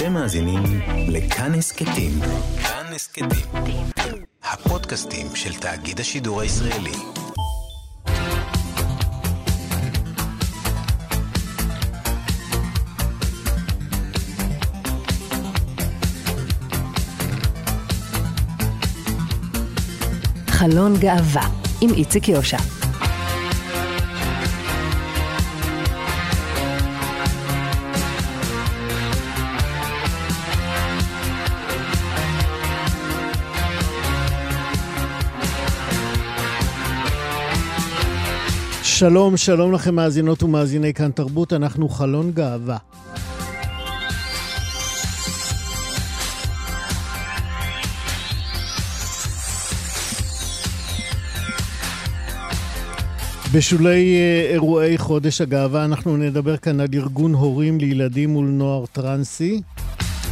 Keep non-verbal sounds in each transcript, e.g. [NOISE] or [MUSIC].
אתם מאזינים לכאן הסכתים. כאן הסכתים. הפודקאסטים של תאגיד השידור הישראלי. חלון גאווה עם איציק יושע. שלום, שלום לכם מאזינות ומאזיני כאן תרבות, אנחנו חלון גאווה. בשולי אה, אירועי חודש הגאווה אנחנו נדבר כאן על ארגון הורים לילדים מול נוער טרנסי.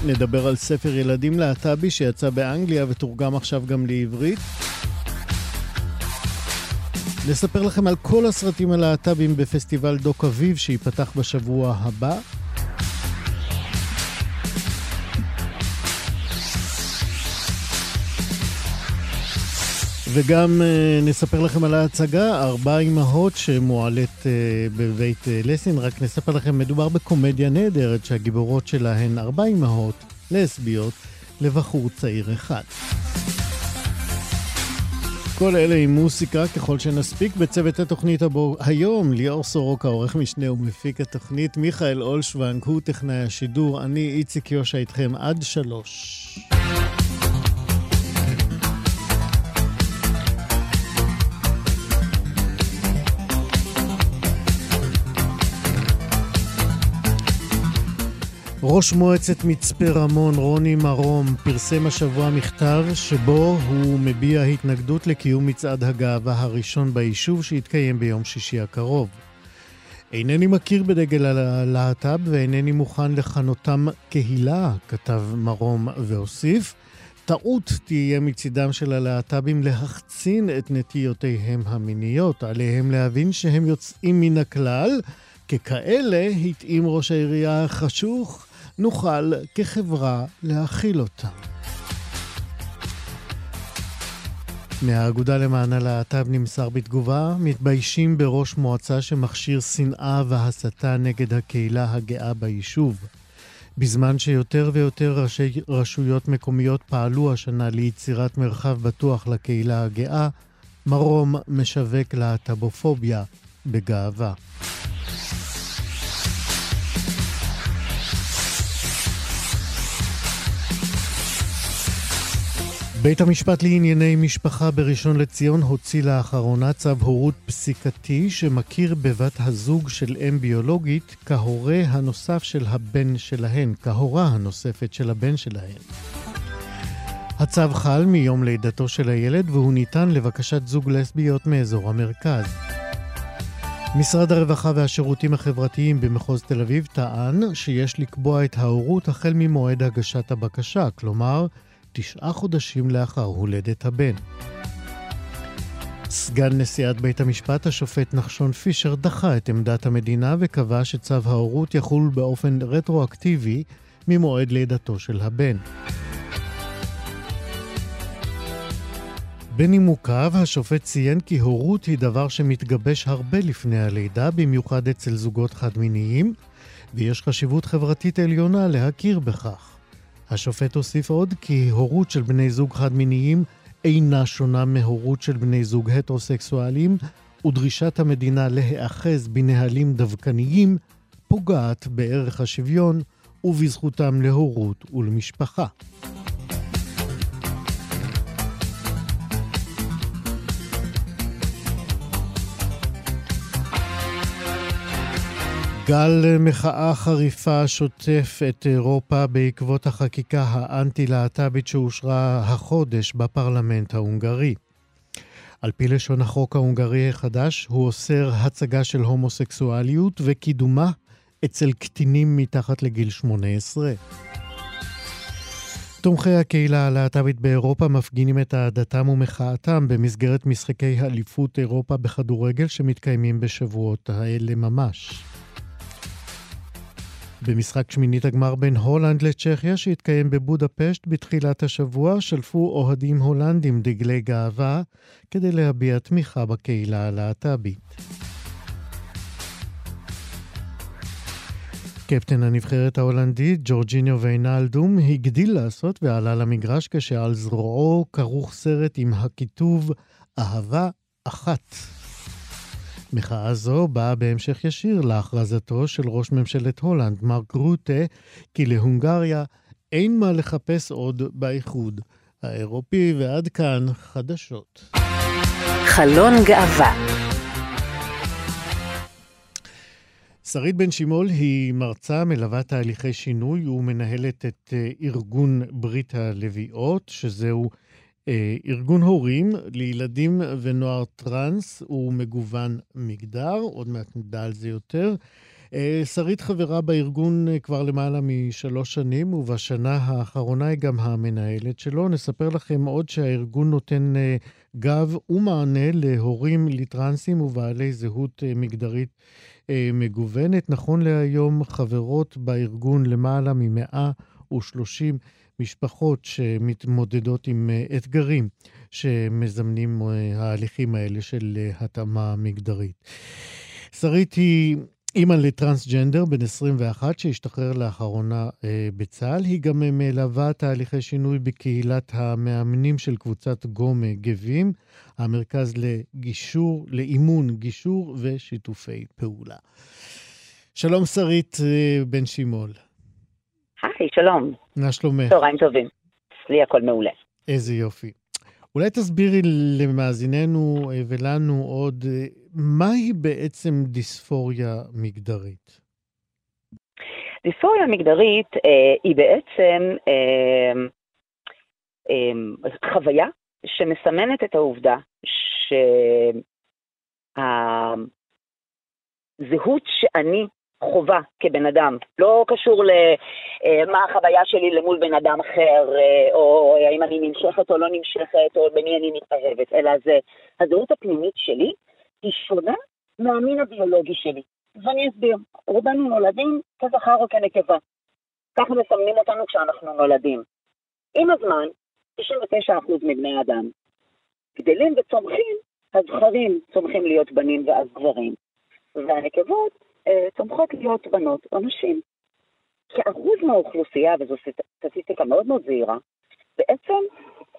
נדבר על ספר ילדים להט"בי שיצא באנגליה ותורגם עכשיו גם לעברית. נספר לכם על כל הסרטים הלהט"בים בפסטיבל דוק אביב שייפתח בשבוע הבא. וגם uh, נספר לכם על ההצגה, ארבע אמהות שמועלית uh, בבית uh, לסין. רק נספר לכם, מדובר בקומדיה נהדרת שהגיבורות שלה הן ארבע אמהות לסביות לבחור צעיר אחד. כל אלה עם מוסיקה ככל שנספיק בצוות התוכנית הבו היום, ליאור סורוקה, עורך משנה ומפיק התוכנית, מיכאל אולשוונג, הוא טכנאי השידור, אני איציק יושע איתכם עד שלוש. ראש מועצת מצפה רמון, רוני מרום, פרסם השבוע מכתב שבו הוא מביע התנגדות לקיום מצעד הגאווה הראשון ביישוב שיתקיים ביום שישי הקרוב. אינני מכיר בדגל הלהט"ב ואינני מוכן לכנותם קהילה, כתב מרום והוסיף. טעות תהיה מצידם של הלהט"בים להחצין את נטיותיהם המיניות. עליהם להבין שהם יוצאים מן הכלל. ככאלה התאים ראש העירייה החשוך נוכל כחברה להכיל אותם. מהאגודה למען הלהט"ב נמסר בתגובה, מתביישים בראש מועצה שמכשיר שנאה והסתה נגד הקהילה הגאה ביישוב. בזמן שיותר ויותר ראשי רשויות מקומיות פעלו השנה ליצירת מרחב בטוח לקהילה הגאה, מרום משווק להט"בופוביה בגאווה. בית המשפט לענייני משפחה בראשון לציון הוציא לאחרונה צו הורות פסיקתי שמכיר בבת הזוג של אם ביולוגית כהורה הנוסף של הבן שלהן, כהורה הנוספת של הבן שלהן. הצו חל מיום לידתו של הילד והוא ניתן לבקשת זוג לסביות מאזור המרכז. משרד הרווחה והשירותים החברתיים במחוז תל אביב טען שיש לקבוע את ההורות החל ממועד הגשת הבקשה, כלומר, תשעה חודשים לאחר הולדת הבן. סגן נשיאת בית המשפט, השופט נחשון פישר, דחה את עמדת המדינה וקבע שצו ההורות יחול באופן רטרואקטיבי ממועד לידתו של הבן. בנימוקיו, השופט ציין כי הורות היא דבר שמתגבש הרבה לפני הלידה, במיוחד אצל זוגות חד-מיניים, ויש חשיבות חברתית עליונה להכיר בכך. השופט הוסיף עוד כי הורות של בני זוג חד-מיניים אינה שונה מהורות של בני זוג הטרוסקסואלים, ודרישת המדינה להיאחז בנהלים דווקניים פוגעת בערך השוויון ובזכותם להורות ולמשפחה. גל מחאה חריפה שוטף את אירופה בעקבות החקיקה האנטי-להט"בית שאושרה החודש בפרלמנט ההונגרי. על פי לשון החוק ההונגרי החדש, הוא אוסר הצגה של הומוסקסואליות וקידומה אצל קטינים מתחת לגיל 18. תומכי הקהילה הלהט"בית באירופה מפגינים את אהדתם ומחאתם במסגרת משחקי אליפות אירופה בכדורגל שמתקיימים בשבועות האלה ממש. במשחק שמינית הגמר בין הולנד לצ'כיה שהתקיים בבודפשט בתחילת השבוע, שלפו אוהדים הולנדים דגלי גאווה כדי להביע תמיכה בקהילה הלהט"בית. קפטן הנבחרת ההולנדית, ג'ורג'יניו ויינלדום, הגדיל לעשות ועלה למגרש כשעל זרועו כרוך סרט עם הכיתוב אהבה אחת. מחאה זו באה בהמשך ישיר להכרזתו של ראש ממשלת הולנד, מרק רוטה, כי להונגריה אין מה לחפש עוד באיחוד האירופי, ועד כאן חדשות. חלון גאווה שרית בן שימול היא מרצה, מלווה תהליכי שינוי ומנהלת את אה, ארגון ברית הלוויות, שזהו ארגון הורים לילדים ונוער טראנס ומגוון מגדר, עוד מעט נדע על זה יותר. אה, שרית חברה בארגון אה, כבר למעלה משלוש שנים, ובשנה האחרונה היא גם המנהלת שלו. נספר לכם עוד שהארגון נותן גב ומענה להורים לטרנסים ובעלי זהות מגדרית מגוונת. נכון להיום חברות בארגון למעלה מ-130 משפחות שמתמודדות עם אה, אתגרים שמזמנים אה, ההליכים האלה של אה, התאמה מגדרית. שרית היא אימא לטרנסג'נדר בן 21 שהשתחרר לאחרונה בצה"ל. היא גם מלווה תהליכי שינוי בקהילת המאמנים של קבוצת גומה גבים, המרכז לגישור, לאימון גישור ושיתופי פעולה. שלום שרית בן שימול. היי, שלום. מה שלומך? צהריים טובים. אצלי הכל מעולה. איזה יופי. אולי תסבירי למאזיננו אה, ולנו עוד, אה, מהי בעצם דיספוריה מגדרית? דיספוריה מגדרית אה, היא בעצם אה, אה, חוויה שמסמנת את העובדה שהזהות שאני חובה כבן אדם, לא קשור למה החוויה שלי למול בן אדם אחר, אה, או האם אני נמשכת או לא נמשכת, או במי אני מתערבת, אלא זה הזהות הפנימית שלי היא שונה מהמין הביולוגי שלי. ואני אסביר, רובנו נולדים כזכר או כנקבה. ככה מסמנים אותנו כשאנחנו נולדים. עם הזמן, 99% מבני האדם גדלים וצומחים, הזכרים צומחים להיות בנים ואז גברים, והנקבות אה, צומחות להיות בנות או נשים. כאחוז מהאוכלוסייה, וזו סטטיסטיקה מאוד מאוד זהירה, בעצם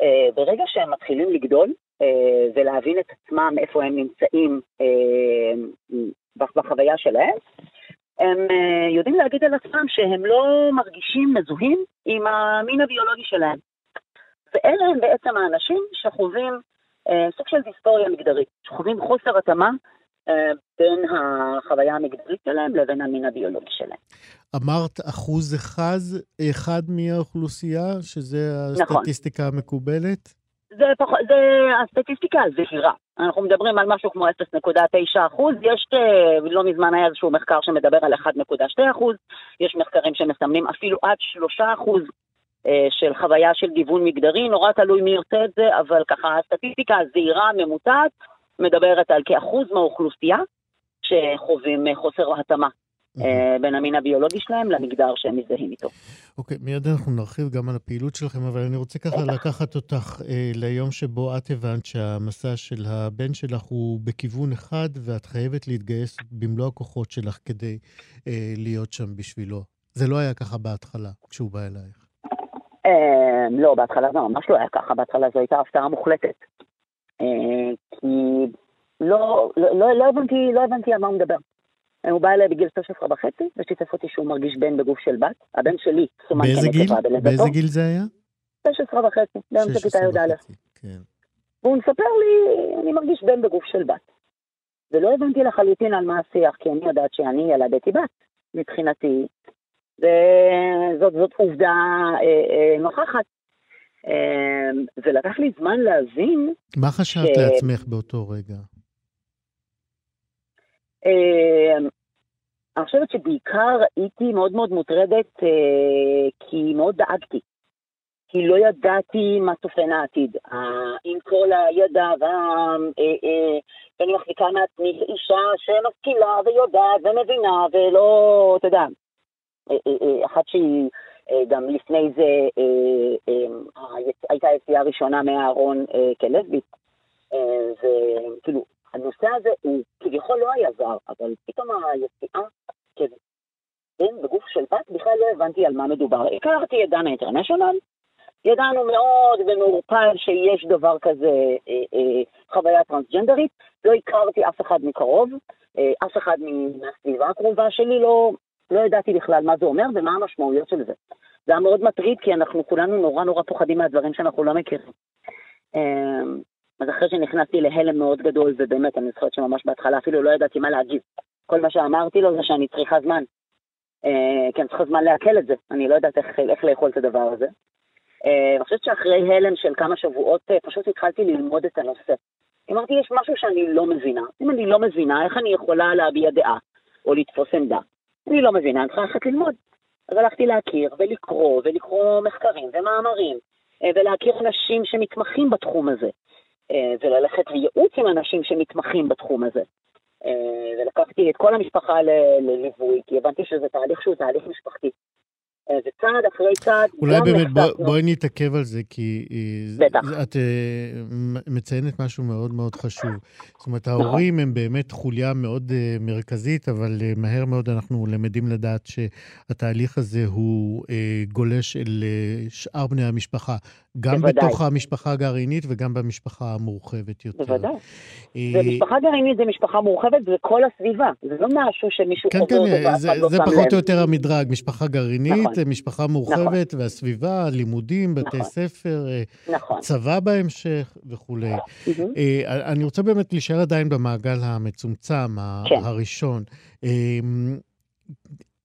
אה, ברגע שהם מתחילים לגדול אה, ולהבין את עצמם, איפה הם נמצאים בחוויה שלהם, הם יודעים להגיד על עצמם שהם לא מרגישים מזוהים עם המין הביולוגי שלהם. ואלה הם בעצם האנשים שחווים סוג של דיסטוריה מגדרית, שחווים חוסר התאמה אה, בין החוויה המגדרית שלהם לבין המין הביולוגי שלהם. אמרת אחוז אחד, אחד מהאוכלוסייה, שזה נכון. הסטטיסטיקה נכון. המקובלת? זה, פח, זה הסטטיסטיקה הזהירה. אנחנו מדברים על משהו כמו 0.9 אחוז, יש, אה, לא מזמן היה איזשהו מחקר שמדבר על 1.2 אחוז, יש מחקרים שמסמנים אפילו עד 3 אחוז אה, של חוויה של גיוון מגדרי, נורא תלוי מי עושה את זה, אבל ככה הסטטיסטיקה הזהירה הממוצעת מדברת על כאחוז מהאוכלוסייה שחווים אה, חוסר התאמה. אה, בין המין הביולוגי שלהם למגדר שהם מזדהים איתו. אוקיי, okay, מיד אנחנו נרחיב גם על הפעילות שלכם, אבל אני רוצה ככה לקחת אותך אה, ליום שבו את הבנת שהמסע של הבן שלך הוא בכיוון אחד, ואת חייבת להתגייס במלוא הכוחות שלך כדי אה, להיות שם בשבילו. זה לא היה ככה בהתחלה, כשהוא בא אלייך. אה, לא, בהתחלה זה ממש לא היה ככה, בהתחלה זו הייתה הפתעה מוחלטת. אה, כי לא, לא, לא, לא, הבנתי, לא הבנתי על מה הוא מדבר. הוא בא אליי בגיל 16 וחצי, ושיתף אותי שהוא מרגיש בן בגוף של בת. הבן שלי סומן כנקבה בלידתו. באיזה גיל זה היה? 16 וחצי, באמצע כיתה י"א. כן. והוא מספר לי, אני מרגיש בן בגוף של בת. ולא הבנתי לחלוטין על מה השיח, כי אני יודעת שאני ילדתי בת, מבחינתי. וזאת עובדה אה, אה, נוכחת. אמ, ולקח לי זמן להבין... מה חשבת ש... לעצמך באותו רגע? אמ, אני חושבת שבעיקר הייתי מאוד מאוד מוטרדת אה, כי מאוד דאגתי. כי לא ידעתי מה צופן העתיד. עם כל הידע ואני מחזיקה מעצמי אישה שמשכילה ויודעת ומבינה ולא, אתה יודע, אחת שהיא גם לפני זה הייתה היציאה הראשונה מהארון כלסבית. וכאילו, הנושא הזה הוא כביכול לא היה זר, אבל פתאום היציאה כן, בגוף של בת, בכלל לא הבנתי על מה מדובר. הכרתי את דנה אינטרנשיונל, ידענו מאוד במעורפל שיש דבר כזה אה, אה, חוויה טרנסג'נדרית, לא הכרתי אף אחד מקרוב, אה, אף אחד מהסביבה הקרובה שלי, לא, לא ידעתי בכלל מה זה אומר ומה המשמעויות של זה. זה היה מאוד מטריד כי אנחנו כולנו נורא נורא פוחדים מהדברים שאנחנו לא מכירים. אה, אז אחרי שנכנסתי להלם מאוד גדול, ובאמת, אני זוכרת שממש בהתחלה אפילו לא ידעתי מה להגיב. כל מה שאמרתי לו זה שאני צריכה זמן. אה, כי אני צריכה זמן לעכל את זה, אני לא יודעת איך, איך לאכול את הדבר הזה. אה, אני חושבת שאחרי הלם של כמה שבועות אה, פשוט התחלתי ללמוד את הנושא. אמרתי, יש משהו שאני לא מבינה. אם אני לא מבינה, איך אני יכולה להביע דעה או לתפוס עמדה? אני לא מבינה, אני צריכה ללכת ללמוד. אז הלכתי להכיר ולקרוא, ולקרוא מחקרים ומאמרים, ולהכיר אנשים שמתמחים בתחום הזה, וללכת לייעוץ עם אנשים שמתמחים בתחום הזה. אה, ולקחתי את כל המשפחה לליווי, כי הבנתי שזה תהליך שהוא תהליך משפחתי. אה, וצעד אחרי צעד, אולי באמת, בוא, בואי נתעכב על זה, כי אה, בטח. את מציינת משהו מאוד מאוד חשוב. זאת אומרת, נכון. ההורים הם באמת חוליה מאוד מרכזית, אבל מהר מאוד אנחנו למדים לדעת שהתהליך הזה הוא גולש אל שאר בני המשפחה. גם בוודאי. בתוך המשפחה הגרעינית וגם במשפחה המורחבת יותר. בוודאי. אה... ומשפחה גרעינית זה משפחה מורחבת, זה כל הסביבה. זה לא משהו שמישהו כן, חוזר כן, זה, זה לא פחות או יותר המדרג. משפחה גרעינית, נכון. משפחה מורחבת, נכון. והסביבה, לימודים, בתי נכון. ספר, אה, נכון. צבא בהמשך וכולי. אה, אני רוצה באמת להישאר עדיין במעגל המצומצם, כן. הראשון.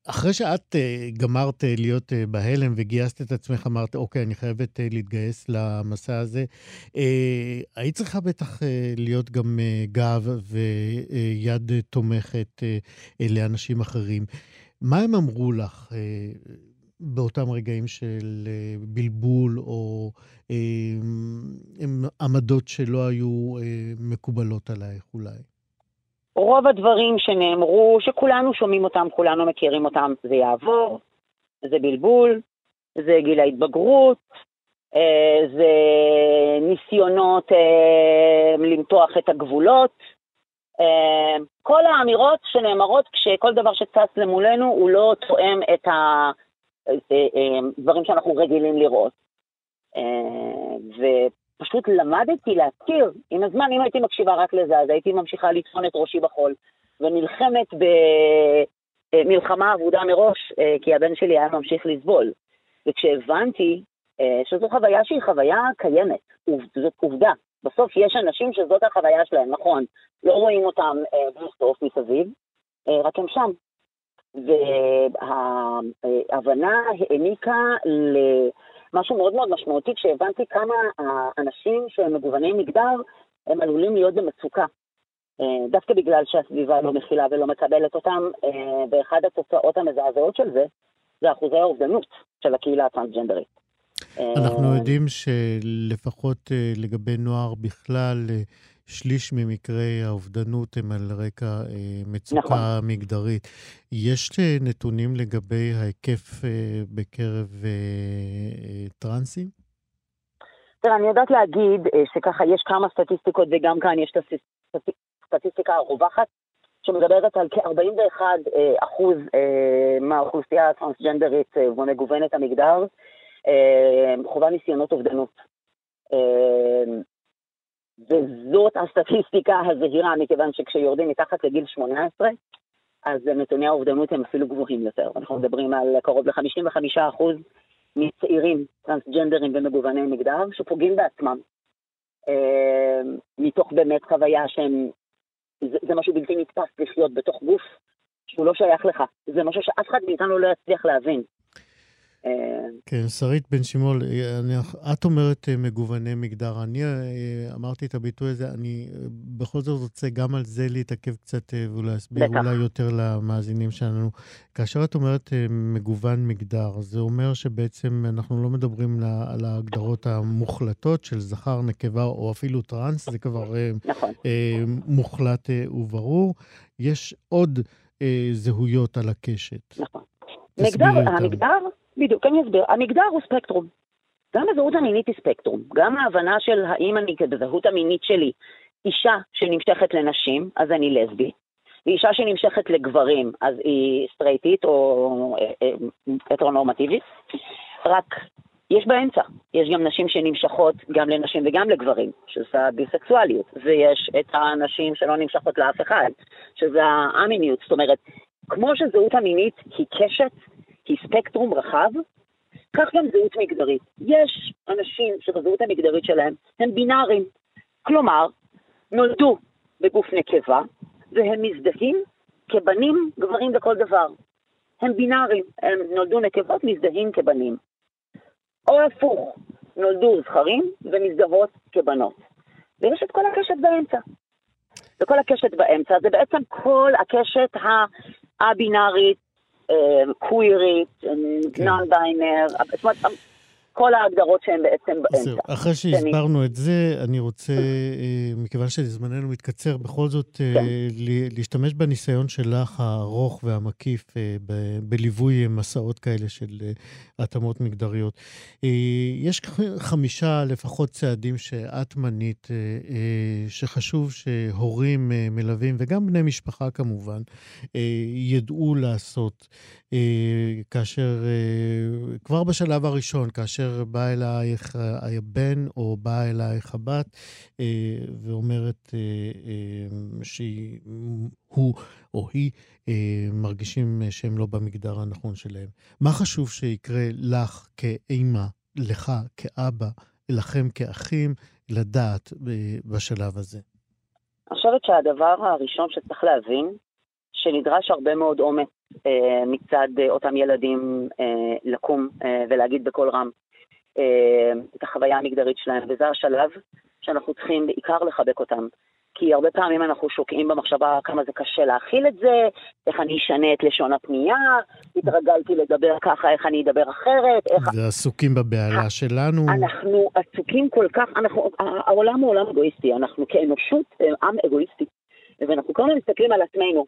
אה, אחרי שאת uh, גמרת uh, להיות uh, בהלם וגייסת את עצמך, אמרת, אוקיי, אני חייבת להתגייס למסע הזה, היית צריכה בטח להיות גם גב ויד תומכת לאנשים אחרים. מה הם אמרו לך באותם רגעים של בלבול או עמדות שלא היו מקובלות עלייך אולי? רוב הדברים שנאמרו, שכולנו שומעים אותם, כולנו מכירים אותם, זה יעבור, זה בלבול, זה גיל ההתבגרות, אה, זה ניסיונות אה, למתוח את הגבולות. אה, כל האמירות שנאמרות כשכל דבר שצץ למולנו הוא לא תואם את הדברים שאנחנו רגילים לראות. פשוט למדתי להכיר, עם הזמן, אם הייתי מקשיבה רק לזה, אז הייתי ממשיכה לטחון את ראשי בחול, ונלחמת במלחמה אבודה מראש, אה, כי הבן שלי היה ממשיך לסבול. וכשהבנתי אה, שזו חוויה שהיא חוויה קיימת, זאת עובדה. בסוף יש אנשים שזאת החוויה שלהם, נכון, לא רואים אותם אה, בלי סוף מסביב, רק הם שם. וההבנה העניקה. משהו מאוד מאוד משמעותי כשהבנתי כמה האנשים שהם מגווני מגדר, הם עלולים להיות במצוקה. אה, דווקא בגלל שהסביבה לא מכילה ולא מקבלת אותם, אה, ואחד התוצאות המזעזעות של זה, זה אחוזי האובדנות של הקהילה הטרנסג'נדרית. אנחנו אה, יודעים שלפחות לגבי נוער בכלל, שליש ממקרי האובדנות הם על רקע אה, מצוקה נכון. מגדרית. יש אה, נתונים לגבי ההיקף אה, בקרב אה, אה, טרנסים? תראה, אני יודעת להגיד אה, שככה יש כמה סטטיסטיקות וגם כאן יש את הסטטיסטיקה הרווחת, שמדברת על כ-41 אה, אחוז אה, מהאוכלוסייה הטרנסג'נדרית אה, ומגוונת המגדר, אה, חובה ניסיונות אובדנות. וזאת הסטטיסטיקה הזהירה, מכיוון שכשיורדים מתחת לגיל 18, אז נתוני האובדנות הם אפילו גבוהים יותר. אנחנו מדברים על קרוב ל-55% מצעירים טרנסג'נדרים ומגווני מגדר שפוגעים בעצמם. אה, מתוך באמת חוויה שהם, זה, זה משהו בלתי נתפס לחיות בתוך גוף שהוא לא שייך לך. זה משהו שאף אחד מאיתנו לא יצליח להבין. כן, שרית בן שימול, את אומרת אה, מגווני מגדר. אני אה, אמרתי את הביטוי הזה, אני אה, בכל זאת רוצה גם על זה להתעכב קצת ולהסביר בטח. אולי יותר למאזינים שלנו. כאשר את אומרת מגוון מגדר, זה אומר שבעצם אנחנו לא מדברים על ההגדרות המוחלטות של זכר, נקבה או אפילו טראנס, זה כבר נכון. מוחלט וברור. יש עוד זהויות על הקשת. נכון. מגדר. המגדר, בדיוק, אני אסביר. המגדר הוא ספקטרום. גם הזהות המינית היא ספקטרום. גם ההבנה של האם אני, בזהות המינית שלי, אישה שנמשכת לנשים, אז אני לסבי. ואישה שנמשכת לגברים, אז היא סטרייטית או אה, אה, הטרונורמטיבית. רק יש באמצע. יש גם נשים שנמשכות גם לנשים וגם לגברים, שזה הביסקסואליות. ויש את הנשים שלא נמשכות לאף אחד, שזה האמיניות. זאת אומרת, כמו שזהות המינית היא קשת, היא ספקטרום רחב, כך גם זהות מגדרית. יש אנשים שבזהות המגדרית שלהם הם בינאריים. כלומר, נולדו בגוף נקבה, והם מזדהים כבנים, גברים לכל דבר. הם בינאריים, הם נולדו נקבות, מזדהים כבנים. או הפוך, נולדו זכרים ומזדהות כבנות. ויש את כל הקשת באמצע. וכל הקשת באמצע זה בעצם כל הקשת הבינארית, קווירית, כן. נון ביינר, זאת אומרת, כל ההגדרות שהן בעצם זהו, באמצע. אחרי שהסברנו את זה, אני רוצה, אה, מכיוון שזמננו מתקצר, בכל זאת אה, כן. להשתמש בניסיון שלך הארוך והמקיף אה, בליווי מסעות כאלה של התאמות מגדריות. יש חמישה לפחות צעדים שאת מנית, שחשוב שהורים מלווים, וגם בני משפחה כמובן, ידעו לעשות כאשר, אה, כבר בשלב הראשון, כאשר בא אלייך אה, הבן או באה אלייך הבת אה, ואומרת אה, אה, שהוא או היא אה, מרגישים אה, שהם לא במגדר הנכון שלהם. מה חשוב שיקרה לך כאימא, לך כאבא, לכם כאחים, לדעת אה, בשלב הזה? אני חושבת שהדבר הראשון שצריך להבין, שנדרש הרבה מאוד אומץ אה, מצד אה, אותם ילדים אה, לקום אה, ולהגיד בקול רם את החוויה המגדרית שלהם, וזה השלב שאנחנו צריכים בעיקר לחבק אותם. כי הרבה פעמים אנחנו שוקעים במחשבה כמה זה קשה להכיל את זה, איך אני אשנה את לשון הפנייה, התרגלתי לדבר ככה, איך אני אדבר אחרת, איך... ועסוקים בבהלה שלנו. אנחנו עסוקים כל כך, אנחנו, העולם הוא עולם אגואיסטי, אנחנו כאנושות עם אגואיסטי, ואנחנו כל הזמן מסתכלים על עצמנו,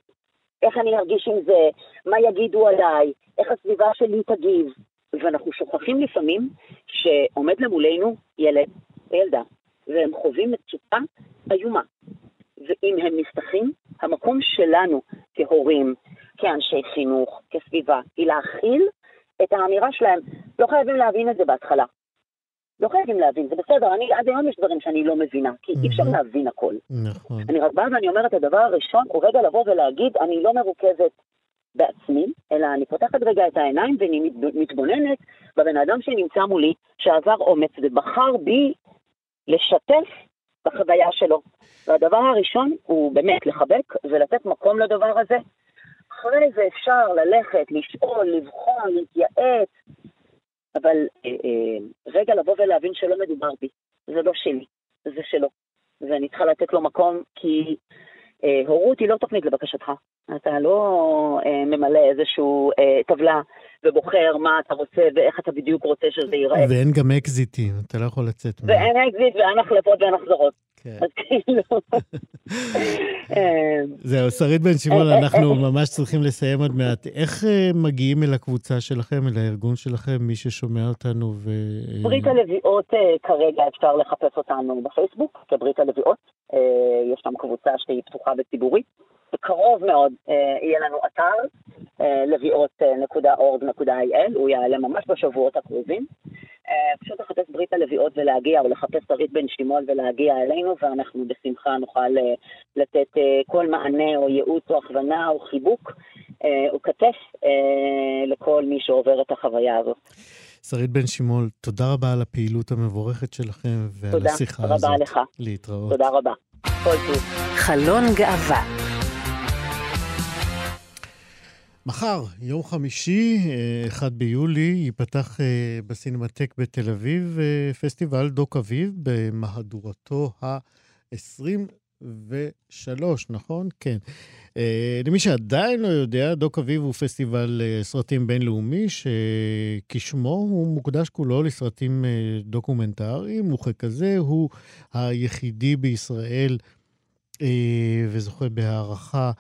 איך אני ארגיש עם זה, מה יגידו עליי, איך הסביבה שלי תגיב, ואנחנו שוכחים לפעמים שעומד למולנו ילד וילדה, והם חווים מצוקה איומה, ואם הם נסתכים, המקום שלנו כהורים, כאנשי חינוך, כסביבה, היא להכיל את האמירה שלהם. לא חייבים להבין את זה בהתחלה. לא חייבים להבין, זה בסדר, אני, עד היום יש דברים שאני לא מבינה, כי אי אפשר. להבין הכל. נכון. אני רק באה ואני אומרת, הדבר הראשון הוא רגע לבוא ולהגיד, אני לא מרוכזת בעצמי, אלא אני פותחת רגע את העיניים ואני מת- מתבוננת בבן אדם שנמצא מולי, שעבר אומץ ובחר בי לשתף בחוויה שלו. והדבר הראשון הוא באמת לחבק ולתת מקום לדבר הזה. אחרי זה אפשר ללכת, לשאול, לבחון, להתייעץ, אבל אה, אה, רגע לבוא ולהבין שלא מדובר בי, זה לא שלי, זה שלו. ואני צריכה לתת לו מקום, כי אה, הורות היא לא תוכנית לבקשתך. אתה לא אה, ממלא איזושהי אה, טבלה ובוחר מה אתה רוצה ואיך אתה בדיוק רוצה שזה ייראה. ואין גם אקזיטים, אתה לא יכול לצאת. מה- ואין אקזיט ואין החלפות ואין החזרות. כן. אז כאילו... [LAUGHS] אה, זהו, שרית בן שמעון, אנחנו ממש צריכים לסיים עוד מעט. איך אה, מגיעים אל הקבוצה שלכם, אל הארגון שלכם, מי ששומע אותנו ו... ברית אה, כרגע אפשר לחפש אותנו בפייסבוק, כברית. אה, יש שם קבוצה שהיא פתוחה וציבורית. בקרוב מאוד אה, יהיה לנו אתר, אה, לביאות.org.il, הוא יעלה ממש בשבועות הקרובים. אה, פשוט לחפש ברית הלביאות ולהגיע, או לחפש שרית בן שמעון ולהגיע אלינו, ואנחנו בשמחה נוכל אה, לתת אה, כל מענה או ייעוץ או הכוונה או חיבוק אה, או כתף אה, לכל מי שעובר את החוויה הזאת. שרית בן שמעון, תודה רבה על הפעילות המבורכת שלכם ועל תודה השיחה רבה הזאת. לך. להתראות. תודה רבה. כל טוב. חלון גאווה. מחר, יום חמישי, אה, 1 ביולי, ייפתח אה, בסינמטק בתל אביב אה, פסטיבל דוק אביב במהדורתו ה-23, נכון? כן. אה, למי שעדיין לא יודע, דוק אביב הוא פסטיבל אה, סרטים בינלאומי, שכשמו הוא מוקדש כולו לסרטים אה, דוקומנטריים, וככזה הוא היחידי בישראל אה, וזוכה בהערכה אה,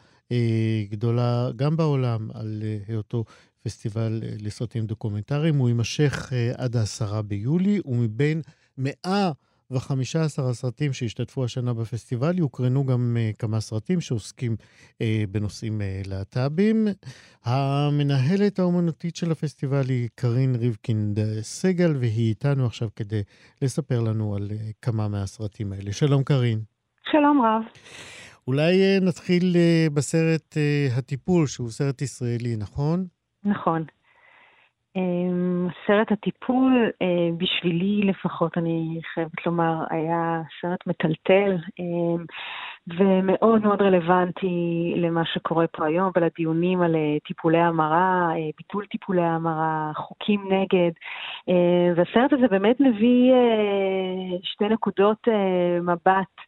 גדולה גם בעולם על אה, היותו פסטיבל לסרטים דוקומנטריים. הוא יימשך עד העשרה ביולי, ומבין מאה... ו-15 הסרטים שהשתתפו השנה בפסטיבל, יוקרנו גם אה, כמה סרטים שעוסקים אה, בנושאים אה, להט"בים. המנהלת האומנותית של הפסטיבל היא קארין ריבקינד סגל, והיא איתנו עכשיו כדי לספר לנו על אה, כמה מהסרטים האלה. שלום קארין. שלום רב. אולי אה, נתחיל אה, בסרט אה, הטיפול, שהוא סרט ישראלי, נכון? נכון. אמ, סרט הטיפול, אה, בשבילי לפחות, אני חייבת לומר, היה סרט מטלטל אמ, ומאוד מאוד רלוונטי למה שקורה פה היום ולדיונים על אה, טיפולי המרה, אה, ביטול טיפולי המרה, חוקים נגד. והסרט הזה באמת מביא שתי נקודות מבט.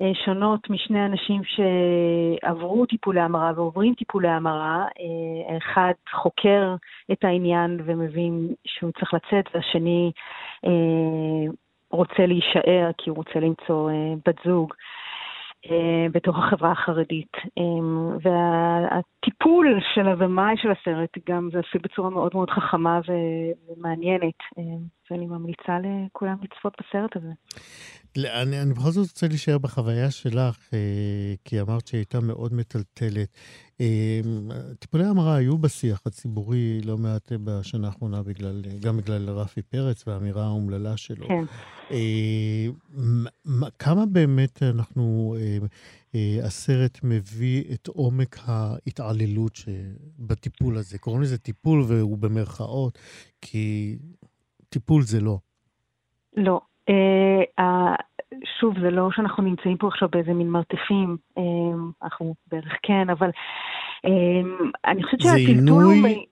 אה, שונות משני אנשים שעברו טיפולי המרה ועוברים טיפולי המרה. אה, אחד חוקר את העניין ומבין שהוא צריך לצאת, והשני אה, רוצה להישאר כי הוא רוצה למצוא בת זוג. בתוך החברה החרדית. והטיפול של הבמאי של הסרט גם זה עשוי בצורה מאוד מאוד חכמה ומעניינת, ואני ממליצה לכולם לצפות בסרט הזה. אני, אני בכל זאת רוצה להישאר בחוויה שלך, אה, כי אמרת שהיא הייתה מאוד מטלטלת. אה, טיפולי המרה היו בשיח הציבורי לא מעט בשנה האחרונה, בגלל, גם בגלל רפי פרץ והאמירה האומללה שלו. כן. אה, כמה באמת אנחנו, הסרט מביא את עומק ההתעללות בטיפול הזה? קוראים לזה טיפול והוא במרכאות, כי טיפול זה לא. לא, שוב, זה לא שאנחנו נמצאים פה עכשיו באיזה מין מרתפים, uh, אנחנו בערך כן, אבל uh, אני חושבת שהטלטול הוא... זה עינוי,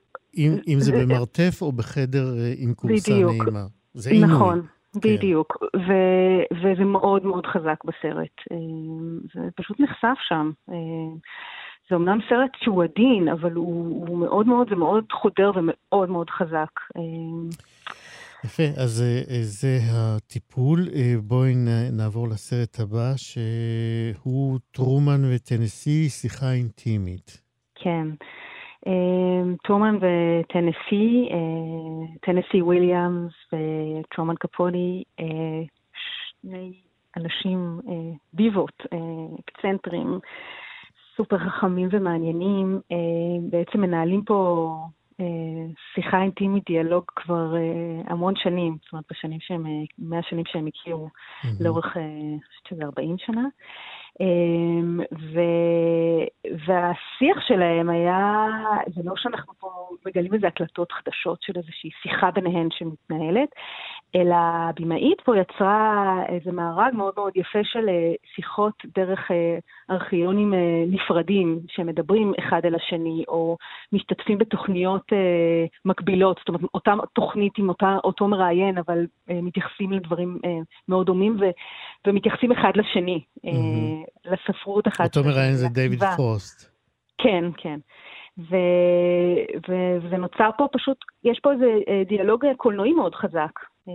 אם, זה במרתף או בחדר עם כורסה נעימה. זה עינוי. נכון. כן. בדיוק, ו- וזה מאוד מאוד חזק בסרט. זה פשוט נחשף שם. זה אמנם סרט שהוא עדין, אבל הוא, הוא מאוד מאוד, זה מאוד חודר ומאוד מאוד חזק. יפה, אז אה, זה הטיפול. אה, בואי נעבור לסרט הבא, שהוא טרומן וטנסי, שיחה אינטימית. כן. אה, טרומן וטנסי, טנסי וויליאמס וטרומן קפוני, שני אנשים דיבות, אקצנטרים, סופר חכמים ומעניינים, בעצם מנהלים פה שיחה אינטימית, דיאלוג כבר uh, המון שנים, זאת אומרת, בשנים שהם, 100 שנים שהם הכירו. לאורך, uh, אני חושבת שזה 40 שנה. Um, ו, והשיח שלהם היה, זה לא שאנחנו פה מגלים איזה הקלטות חדשות של איזושהי שיחה ביניהן שמתנהלת, אלא הבמאית פה יצרה איזה מארג מאוד מאוד יפה של אה, שיחות דרך אה, ארכיונים אה, נפרדים, שמדברים אחד אל השני, או משתתפים בתוכניות מקבילות, זאת אומרת, אותה תוכנית עם אותה, אותו מראיין, אבל מתייחסים לדברים מאוד דומים, ו, ומתייחסים אחד לשני, mm-hmm. לספרות אחת. אותו מראיין זה דיוויד פרוסט. כן, כן. ו, ו, ונוצר פה פשוט, יש פה איזה דיאלוג קולנועי מאוד חזק. אה,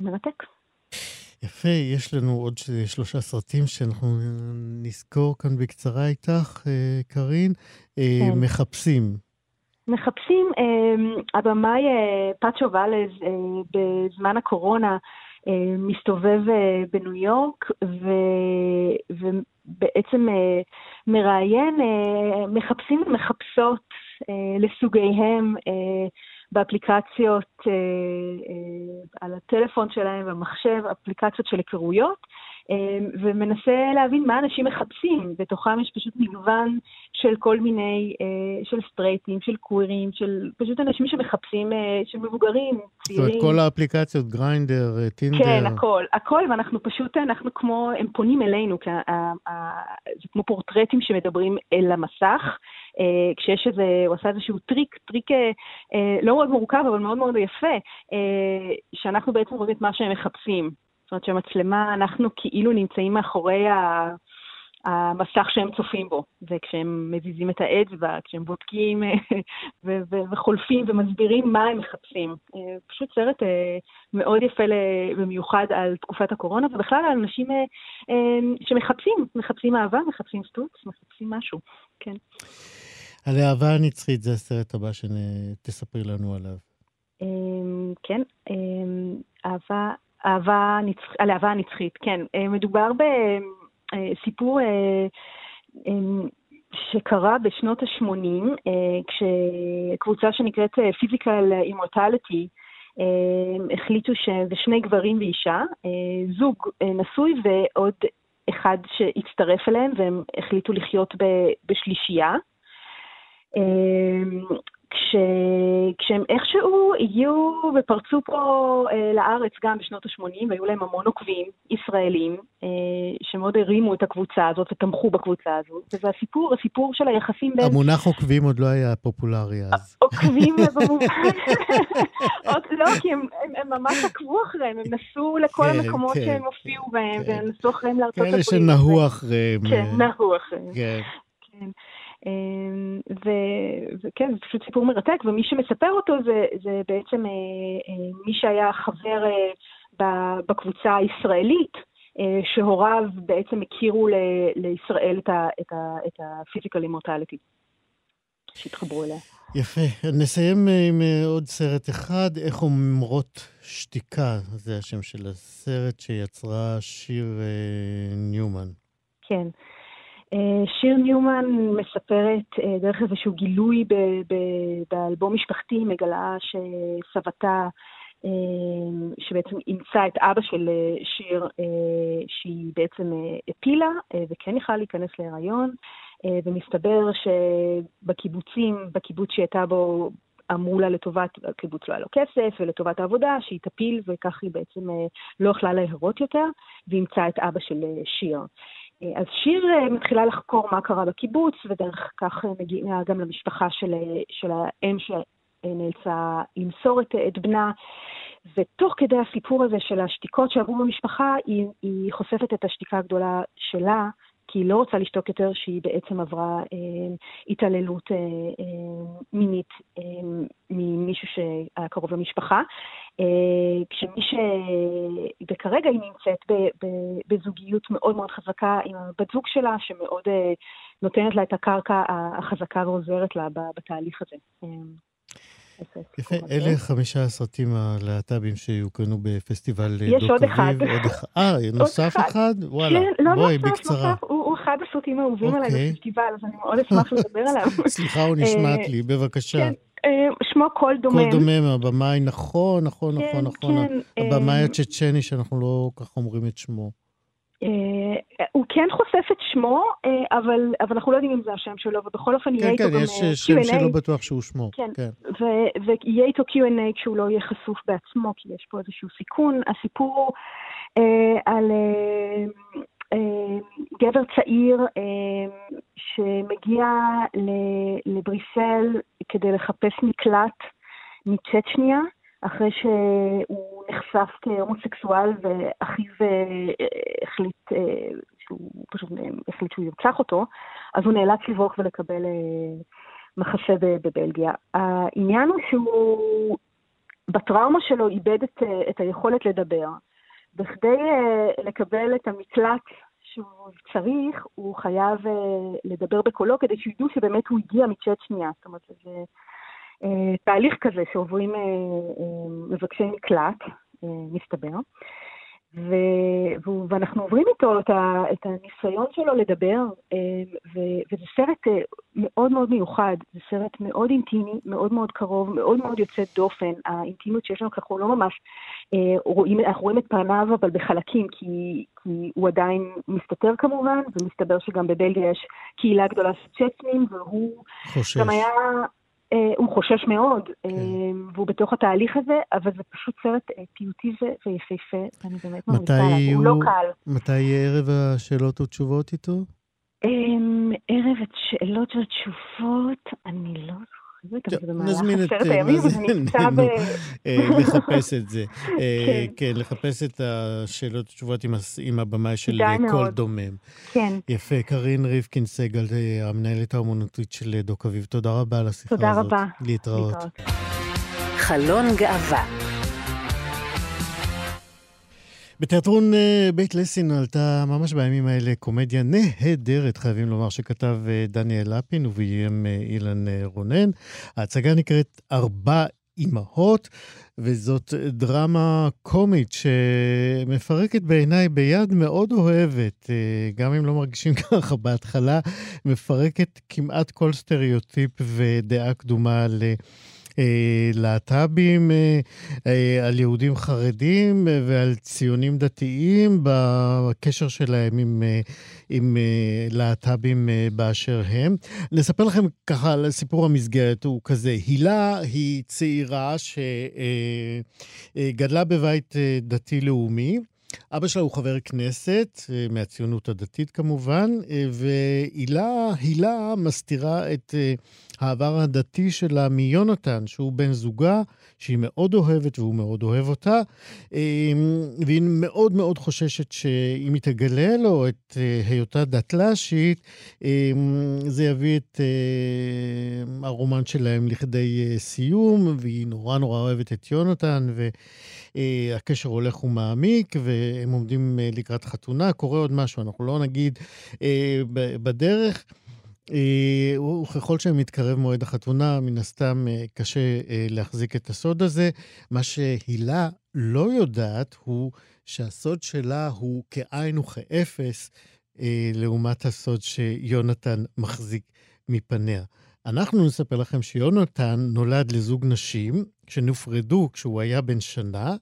מרתק. יפה, יש לנו עוד שלושה סרטים שאנחנו נזכור כאן בקצרה איתך, אה, קארין. אה, כן. מחפשים. מחפשים, הבמאי פאצ'ו ואלז בזמן הקורונה מסתובב בניו יורק ו, ובעצם מראיין מחפשים ומחפשות לסוגיהם באפליקציות אה, אה, על הטלפון שלהם, במחשב, אפליקציות של היכרויות, אה, ומנסה להבין מה אנשים מחפשים. בתוכם יש פשוט מגוון של כל מיני, אה, של סטרייטים, של קווירים, של פשוט אנשים שמחפשים, אה, של מבוגרים, צעירים. זאת אומרת, כל האפליקציות, גריינדר, אה, טינדר. כן, הכל, הכל, ואנחנו פשוט, אנחנו כמו, הם פונים אלינו, זה כמו פורטרטים שמדברים אל המסך. כשיש איזה, הוא עשה איזשהו טריק, טריק לא מאוד מורכב, אבל מאוד מאוד יפה, שאנחנו בעצם רואים את מה שהם מחפשים. זאת אומרת שהמצלמה, אנחנו כאילו נמצאים מאחורי ה... המסך שהם צופים בו, וכשהם מזיזים את האצבע, כשהם בודקים וחולפים ומסבירים מה הם מחפשים. פשוט סרט מאוד יפה במיוחד על תקופת הקורונה, ובכלל על אנשים שמחפשים, מחפשים אהבה, מחפשים סטוץ, מחפשים משהו, כן. הלהבה הנצחית זה הסרט הבא שתספרי לנו עליו. כן, אהבה, אהבה נצח, הלהבה הנצחית, כן. אה, מדובר בסיפור אה, אמ, שקרה בשנות ה-80, כשקבוצה שנקראת Physical Immortality, החליטו שזה שני גברים ואישה, זוג נשוי ועוד אחד שהצטרף אליהם, והם החליטו לחיות בשלישייה. כש, כשהם איכשהו הגיעו ופרצו פה אה, לארץ גם בשנות ה-80, והיו להם המון עוקבים ישראלים, אה, שמאוד הרימו את הקבוצה הזאת ותמכו בקבוצה הזאת. וזה הסיפור, הסיפור של היחסים בין... המונח עוקבים עוד לא היה פופולרי אז. עוקבים [LAUGHS] במובן... [LAUGHS] עוד לא, כי הם, הם, הם ממש עקבו אחריהם, הם נסעו לכל כן, המקומות כן, שהם הופיעו בהם, כן. והם נסעו אחריהם לארצות הברית. כאלה שנהו אחריהם. כן, נהו אחריהם. כן. אמ, וכן, זה פשוט סיפור מרתק, ומי שמספר אותו זה, זה בעצם אה, אה, מי שהיה חבר אה, בקבוצה הישראלית, שהוריו בעצם הכירו לישראל את ה-physical immortality, שהתחברו אליה. יפה. נסיים עם עוד סרט אחד, איך אומרות שתיקה, זה השם של הסרט שיצרה שיר ניומן. כן. אה, שיר ניומן מספרת אה, דרך איזשהו גילוי באלבום משפחתי, מגלה שסבתה, אה, שבעצם אימצה את אבא של שיר, שהיא בעצם הפילה וכן יכלה להיכנס להיריון, ומסתבר שבקיבוצים, בקיבוץ שהיא הייתה בו, אמרו לה לטובת, הקיבוץ לא היה לו כסף, ולטובת העבודה, שהיא תפיל, וכך היא בעצם לא יכלה להרות יותר, ואימצה את אבא של שיר. אז שיר אה, מתחילה לחקור מה קרה בקיבוץ, ודרך כך אה, מגיעה גם למשפחה של, אה, של האם שנאלצה למסור את, את בנה. ותוך כדי הסיפור הזה של השתיקות שעברו במשפחה, היא, היא חושפת את השתיקה הגדולה שלה, כי היא לא רוצה לשתוק יותר שהיא בעצם עברה אה, התעללות אה, אה, מינית אה, ממישהו שהיה קרוב למשפחה. אה, כשמי ש... וכרגע היא נמצאת ב, ב, בזוגיות מאוד מאוד חזקה עם הבת זוג שלה, שמאוד אה, נותנת לה את הקרקע החזקה ועוזרת לה בתהליך הזה. אה, יפה, אלה חמישה הסרטים הלהט"בים שיוקרנו בפסטיבל דו קוויב. יש עוד אחד. אה, [LAUGHS] נוסף אחד? וואלה, כן, לא בואי, בקצרה. הוא אחד הסרטים האהובים עליי אוקיי. בפסטיבל, אז אני מאוד אשמח לדבר עליו. [LAUGHS] סליחה, הוא נשמט לי, בבקשה. כן, אה, שמו קול דומם. קול דומם, הבמאי, נכון, נכון, נכון, כן, נכון. הבמאי אה, הצ'צ'ני, שאנחנו לא כך אומרים את שמו. אה, הוא כן חושף את שמו, אה, אבל, אבל אנחנו לא יודעים אם זה השם שלו, ובכל אופן יהיה כן, איתו כן, גם Q&A. כן, כן, יש שם שלא בטוח שהוא שמו. כן, כן. ו- ויהיה איתו Q&A כשהוא לא יהיה חשוף בעצמו, כי יש פה איזשהו סיכון. הסיפור אה, על גבר צעיר שמגיע לבריסל כדי לחפש מקלט מצ'צ'ניה, אחרי שהוא נחשף כהומוסקסואל ואחיו אה, החליט אה, שהוא פשוט אה, החליט שהוא ירצח אותו, אז הוא נאלץ לברוח ולקבל מחסה בבלגיה. העניין הוא שהוא בטראומה שלו איבד את, את היכולת לדבר. בכדי לקבל את המקלט שהוא צריך, הוא חייב לדבר בקולו כדי שידעו שבאמת הוא הגיע מצ'צ'ניה. זאת אומרת, זה... אה, תהליך כזה שעוברים אה, אה, מבקשי מקלט, מסתבר, ו, ואנחנו עוברים איתו את, ה, את הניסיון שלו לדבר, ו, וזה סרט מאוד מאוד מיוחד, זה סרט מאוד אינטימי, מאוד מאוד קרוב, מאוד מאוד יוצא דופן. האינטימיות שיש לנו, אנחנו לא ממש רואים, אנחנו רואים את פניו, אבל בחלקים, כי, כי הוא עדיין מסתתר כמובן, ומסתבר שגם בבלגיה יש קהילה גדולה של צ'צנים, והוא חושש. גם היה... אה, הוא חושש מאוד, כן. אה, והוא בתוך התהליך הזה, אבל זה פשוט סרט אה, פיוטי ויפהפה, ואני באמת ממליצה עליו, הוא לא קל. מתי ערב השאלות ותשובות איתו? ערב השאלות ותשובות, אני לא זוכרת. נזמין את... לחפש את זה. [LAUGHS] כן. כן, לחפש את השאלות ותשובות עם הבמאי של קול דומם. כן. יפה. קרין ריבקין סגל, המנהלת האומנותית של דוק אביב, תודה רבה על השיחה הזאת. תודה רבה. להתראות. חלון גאווה בתיאטרון אה, בית לסין עלתה ממש בימים האלה קומדיה נהדרת, חייבים לומר, שכתב אה, דניאל לפין וביים אה, אילן רונן. ההצגה נקראת ארבע אימהות, וזאת דרמה קומית שמפרקת בעיניי ביד מאוד אוהבת, גם אם לא מרגישים [LAUGHS] ככה בהתחלה, מפרקת כמעט כל סטריאוטיפ ודעה קדומה ל... אה, להט"בים, אה, אה, על יהודים חרדים ועל ציונים דתיים בקשר שלהם עם, עם להט"בים באשר הם. נספר לכם ככה על סיפור המסגרת, הוא כזה. הילה היא צעירה שגדלה בבית דתי-לאומי. אבא שלה הוא חבר כנסת, מהציונות הדתית כמובן, והילה מסתירה את העבר הדתי שלה מיונתן, שהוא בן זוגה, שהיא מאוד אוהבת והוא מאוד אוהב אותה, והיא מאוד מאוד חוששת שאם היא תגלה לו את אה, היותה דתל"שית, זה יביא את אה, הרומן שלהם לכדי אה, סיום, והיא נורא נורא אוהבת את יונתן, והקשר הולך ומעמיק, והם עומדים לקראת חתונה. קורה עוד משהו, אנחנו לא נגיד בדרך. אה, וככל שמתקרב מועד החתונה, מן הסתם אה, קשה אה, להחזיק את הסוד הזה. מה שהילה לא יודעת הוא שהסוד שלה הוא כאין וכאפס לעומת הסוד שיונתן מחזיק מפניה. אנחנו נספר לכם שיונתן נולד לזוג נשים שנופרדו כשהוא היה בן שנה.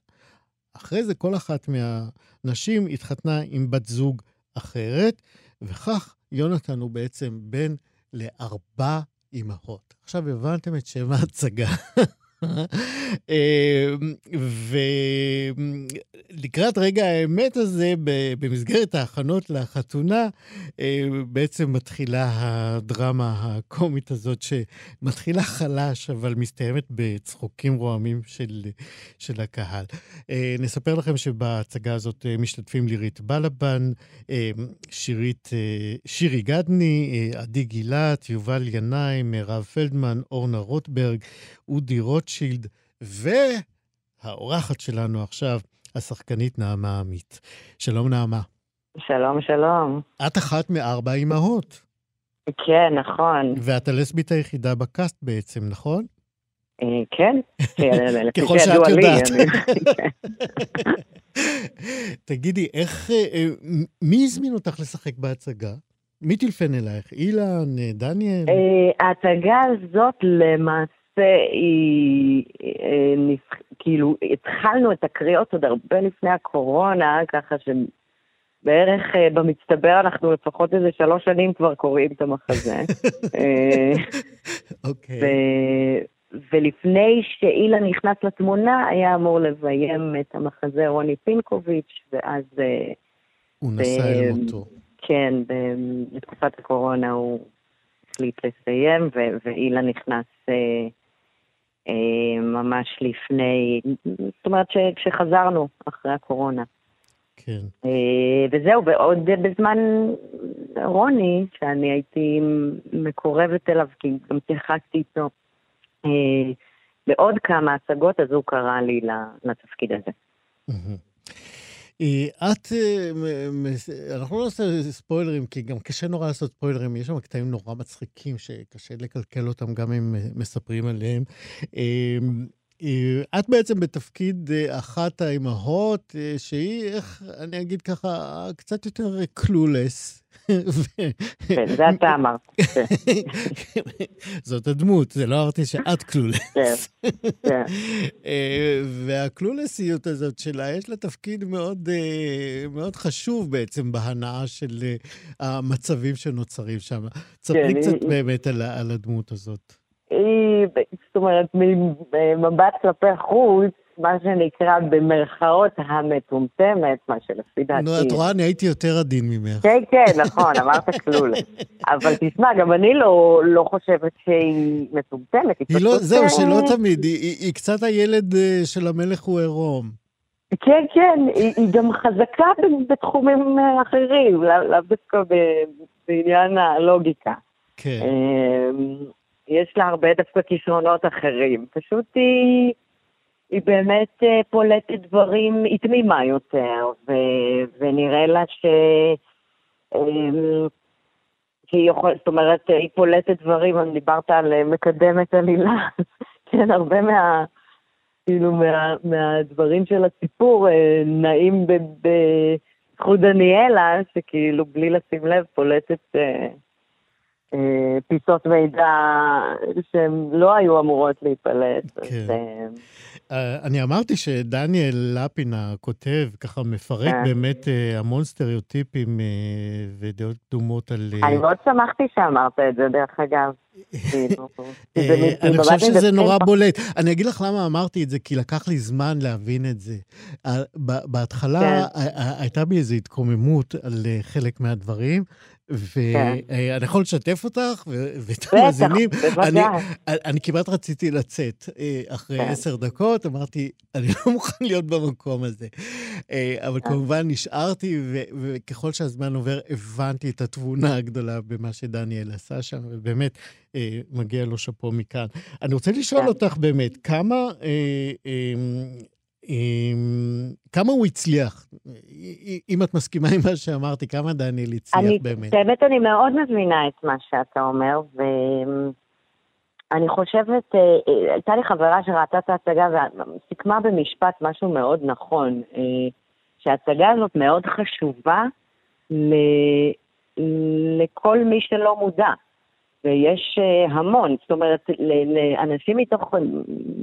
אחרי זה כל אחת מהנשים התחתנה עם בת זוג אחרת, וכך יונתן הוא בעצם בן לארבע אימהות. עכשיו הבנתם את שם ההצגה. [LAUGHS] אמ, ולקראת רגע האמת הזה, במסגרת ההכנות לחתונה, אמ, בעצם מתחילה הדרמה הקומית הזאת, שמתחילה חלש, אבל מסתיימת בצחוקים רועמים של, של הקהל. אה, נספר לכם שבהצגה הזאת אה, משתתפים לירית בלבן, אה, שירית, שירי גדני, עדי גילת, יובל ינאי, מירב פלדמן, אורנה רוטברג, אודי רוטשילד, והאורחת שלנו עכשיו, השחקנית נעמה עמית. שלום, נעמה. שלום, שלום. את אחת מארבע אימהות. כן, נכון. ואת הלסבית היחידה בקאסט בעצם, נכון? אה, כן, [LAUGHS] ככל שאת יודעת. תגידי, איך, אה, אה, מי הזמין אותך לשחק בהצגה? מי טלפן אלייך? אילן, דניאל? ההצגה הזאת למעשה... היא, אה, כאילו, התחלנו את הקריאות עוד הרבה לפני הקורונה, ככה שבערך אה, במצטבר אנחנו לפחות איזה שלוש שנים כבר קוראים את המחזה. [LAUGHS] אה, אוקיי. ולפני שאילן נכנס לתמונה, היה אמור לביים את המחזה רוני פינקוביץ', ואז... הוא נסע אל מותו. כן, בתקופת הקורונה הוא החליט לסיים, ואילן נכנס אה, ממש לפני, זאת אומרת כשחזרנו אחרי הקורונה. כן. אה, וזהו, ועוד בזמן רוני, שאני הייתי מקורבת אליו, כי גם שיחקתי איתו אה, בעוד כמה הצגות, אז הוא קרא לי לתפקיד הזה. אה, את, אה, אנחנו לא נעשה ספוילרים, כי גם קשה נורא לעשות ספוילרים, יש שם קטעים נורא מצחיקים שקשה לקלקל אותם גם אם מספרים עליהם. אה, את בעצם בתפקיד אחת האימהות, שהיא, איך אני אגיד ככה, קצת יותר קלולס. כן, זה אתה אמרת. זאת הדמות, זה לא אמרתי שאת קלולס. כן, כן. אה, והקלולסיות הזאת שלה, יש לה תפקיד מאוד, אה, מאוד חשוב בעצם בהנאה של אה, המצבים שנוצרים שם. תספרי כן, קצת באמת על הדמות הזאת. היא, זאת אומרת, ממבט כלפי חוץ, מה שנקרא במרכאות המטומטמת, מה שלפי דעתי... נו, את רואה, אני הייתי יותר עדין ממך. כן, כן, נכון, אמרת כלול. [LAUGHS] אבל תשמע, גם אני לא, לא חושבת שהיא מטומטמת, היא פשוט... לא, זהו, אה, שלא תמיד, היא, היא, היא קצת הילד אה, של המלך הוא עירום. כן, כן, היא, היא גם חזקה בתחומים אה, אחרים, לאו דווקא בעניין הלוגיקה. כן. יש לה הרבה דווקא כישרונות אחרים. פשוט היא... היא באמת אה, פולטת דברים, היא תמימה יותר, ו- ונראה לה ש... אמ, שהיא יכולה, זאת אומרת, היא פולטת דברים, אני דיברת על אה, מקדמת עלילה, [LAUGHS] כן, הרבה מה... כאילו, מה, מהדברים של הסיפור נעים בזכות דניאלה, שכאילו, בלי לשים לב, פולטת... אה, פיסות מידע שהן לא היו אמורות להיפלט. כן. אה, אני אמרתי שדניאל לפין הכותב, ככה מפרק כן. באמת אה, המון סטריאוטיפים ודעות קדומות על... אני מאוד שמחתי שאמרת את זה, דרך אגב. [LAUGHS] כאילו, אני חושב שזה נורא בולט. אני אגיד לך למה אמרתי את זה, כי לקח לי זמן להבין את זה. בהתחלה כן. הייתה בי איזו התקוממות על חלק מהדברים, ואני כן. יכול לשתף אותך ואת המאזינים. אני כמעט רציתי לצאת אה, אחרי כן. עשר דקות, אמרתי, אני לא מוכן להיות במקום הזה. אה, אבל כן. כמובן נשארתי, וככל שהזמן עובר, הבנתי את התבונה הגדולה במה שדניאל עשה שם, ובאמת, אה, מגיע לו שאפו מכאן. אני רוצה לשאול אותך באמת, כמה... כמה הוא הצליח? אם את מסכימה עם מה שאמרתי, כמה דניאל הצליח אני, באמת? באמת אני מאוד מבינה את מה שאתה אומר, ואני חושבת, אה, הייתה לי חברה שראתה את ההצגה וסיכמה במשפט משהו מאוד נכון, אה, שההצגה הזאת מאוד חשובה ל... לכל מי שלא מודע. ויש uh, המון, זאת אומרת, לאנשים מתוך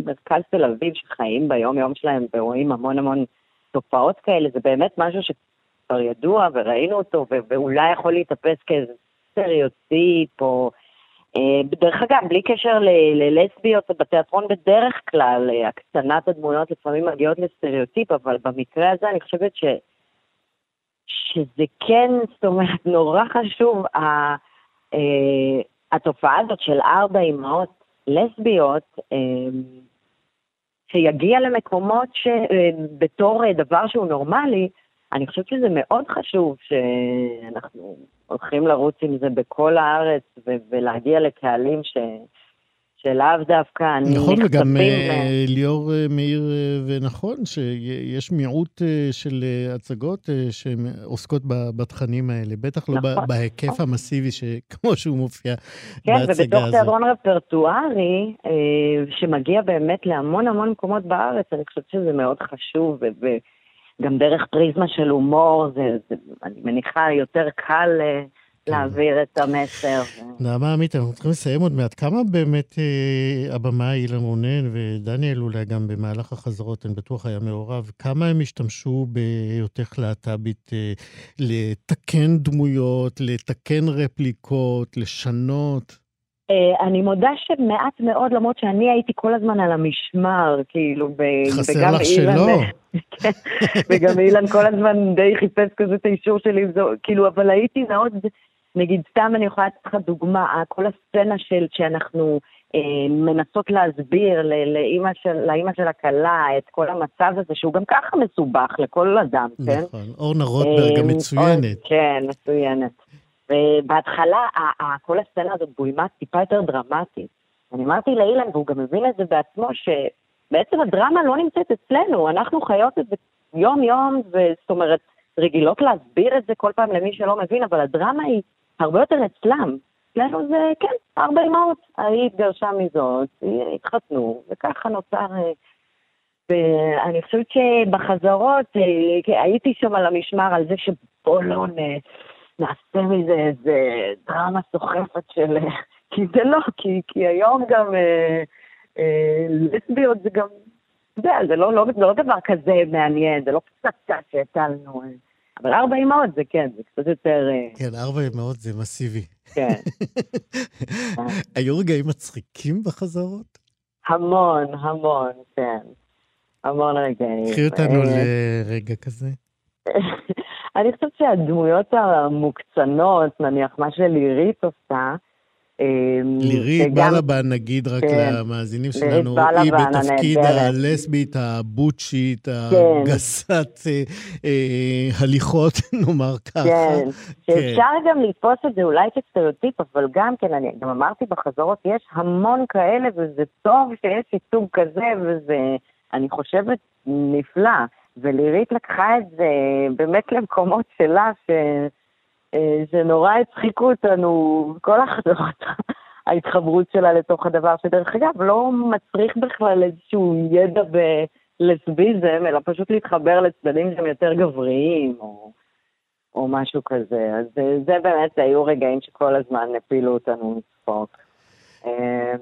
מרכז תל אביב שחיים ביום-יום שלהם ורואים המון המון תופעות כאלה, זה באמת משהו שכבר ידוע וראינו אותו, ואולי יכול להתאפס כאיזה סטריאוטיפ, או... Uh, דרך אגב, בלי קשר ללסביות בתיאטרון בדרך כלל, הקצנת הדמויות לפעמים מגיעות לסטריאוטיפ, אבל במקרה הזה אני חושבת ש... שזה כן, זאת אומרת, נורא חשוב, uh, uh, התופעה הזאת של ארבע אימהות לסביות, אמ, שיגיע למקומות שבתור אה, דבר שהוא נורמלי, אני חושבת שזה מאוד חשוב שאנחנו הולכים לרוץ עם זה בכל הארץ ולהגיע לקהלים ש... שלאו דווקא נכון, וגם אה, ליאור אה, מאיר אה, ונכון, שיש מיעוט של הצגות שעוסקות בתכנים האלה, בטח לא נכון, בהיקף נכון. המסיבי כמו שהוא מופיע כן, בהצגה הזאת. כן, ובתוך תיאטרון רפרטוארי, שמגיע באמת להמון המון מקומות בארץ, אני חושבת שזה מאוד חשוב, וגם דרך פריזמה של הומור, זה, זה אני מניחה יותר קל... כן. להעביר את המסר. נעמה עמית, אנחנו צריכים לסיים עוד מעט. כמה באמת אה, הבמאי אילן רונן ודניאל אולי גם במהלך החזרות, אני בטוח היה מעורב, כמה הם השתמשו בהיותך להט"בית אה, לתקן דמויות, לתקן רפליקות, לשנות? אה, אני מודה שמעט מאוד, למרות שאני הייתי כל הזמן על המשמר, כאילו, חסר לך שלא. [LAUGHS] כן, וגם אילן כל הזמן די חיפש כזה את האישור שלי, כאילו, אבל הייתי מאוד נגיד, סתם אני יכולה לתת לך דוגמה, כל הסצנה של שאנחנו אה, מנסות להסביר לאימא של, של הכלה את כל המצב הזה, שהוא גם ככה מסובך לכל אדם, כן? נכון, אורנה רוטברג המצוינת. אה, כן, מצוינת. ובהתחלה, כל הסצנה הזאת בוימה טיפה יותר דרמטית. אני אמרתי לאילן, והוא גם מבין את זה בעצמו, שבעצם הדרמה לא נמצאת אצלנו, אנחנו חיות את זה יום-יום, זאת אומרת, רגילות להסביר את זה כל פעם למי שלא מבין, אבל הדרמה היא הרבה יותר אצלם. אצלנו זה, כן, ארבע אמהות, ההיא התגרשה מזאת, התחתנו, וככה נוצר... אה, ואני חושבת שבחזרות אה, הייתי שם על המשמר על זה שבוא לא נעשה מזה איזה דרמה סוחפת של... כי זה לא, כי, כי היום גם אה, אה, לסביות זה גם, אתה יודע, זה לא, לא, לא דבר כזה מעניין, זה לא פצצה שהטלנו. אה. אבל ארבע אמהות זה כן, זה קצת יותר... אה, כן, ארבע אמהות זה מסיבי. כן. [LAUGHS] היו רגעים מצחיקים בחזרות? המון, המון, כן. המון רגעים. קחי אותנו אה, לרגע כזה. [LAUGHS] אני חושבת שהדמויות המוקצנות, נניח מה שלירית עושה, אמ, לירית בלבן, נגיד רק כן, למאזינים שלנו, היא בתפקיד הלסבית, הבוצ'ית, כן. הגסת אה, אה, הליכות, [LAUGHS] נאמר ככה. כן, כן, שאפשר גם לתפוס את זה אולי כסטריאוטיפ, אבל גם כן, אני גם אמרתי בחזרות, יש המון כאלה, וזה טוב שיש ייצוג כזה, וזה... אני חושבת, נפלא. ולירית לקחה את זה באמת למקומות שלה, ש... אה, שנורא הצחיקו אותנו, כל החזרות, [LAUGHS] ההתחברות שלה לתוך הדבר, שדרך אגב, לא מצריך בכלל איזשהו ידע בלסביזם, אלא פשוט להתחבר לצדדים שהם יותר גבריים, או, או משהו כזה. אז אה, זה באמת, היו רגעים שכל הזמן הפילו אותנו לצחוק. אה,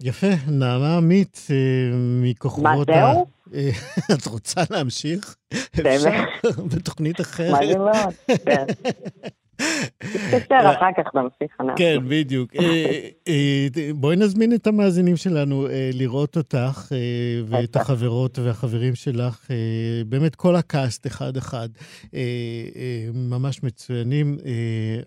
יפה, נעמה עמית מכוכבות... מה, זהו? [LAUGHS] את רוצה להמשיך? באמת? [LAUGHS] בתוכנית אחרת. מדהים מאוד, כן. תתקשר אחר כך נמשיך. כן, בדיוק. אה, אה, בואי נזמין את המאזינים שלנו אה, לראות אותך ואת החברות והחברים שלך. באמת כל הקאסט אחד-אחד. ממש מצוינים.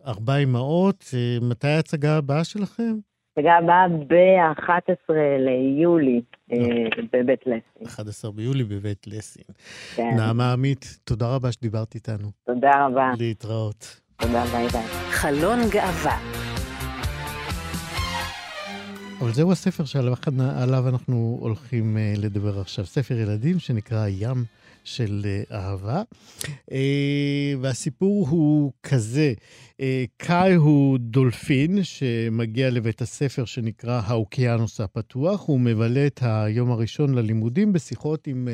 ארבע אמהות. מתי ההצגה הבאה שלכם? ההצגה הבאה ב-11 ליולי בבית לסין. 11 ביולי בבית לסין. כן. נעמה עמית, תודה רבה שדיברת איתנו. תודה רבה. להתראות. תודה, ביי ביי. חלון גאווה. אבל זהו הספר שעליו אנחנו הולכים uh, לדבר עכשיו. ספר ילדים שנקרא ים של uh, אהבה. Uh, והסיפור הוא כזה, uh, קאי הוא דולפין שמגיע לבית הספר שנקרא האוקיינוס הפתוח. הוא מבלה את היום הראשון ללימודים בשיחות עם...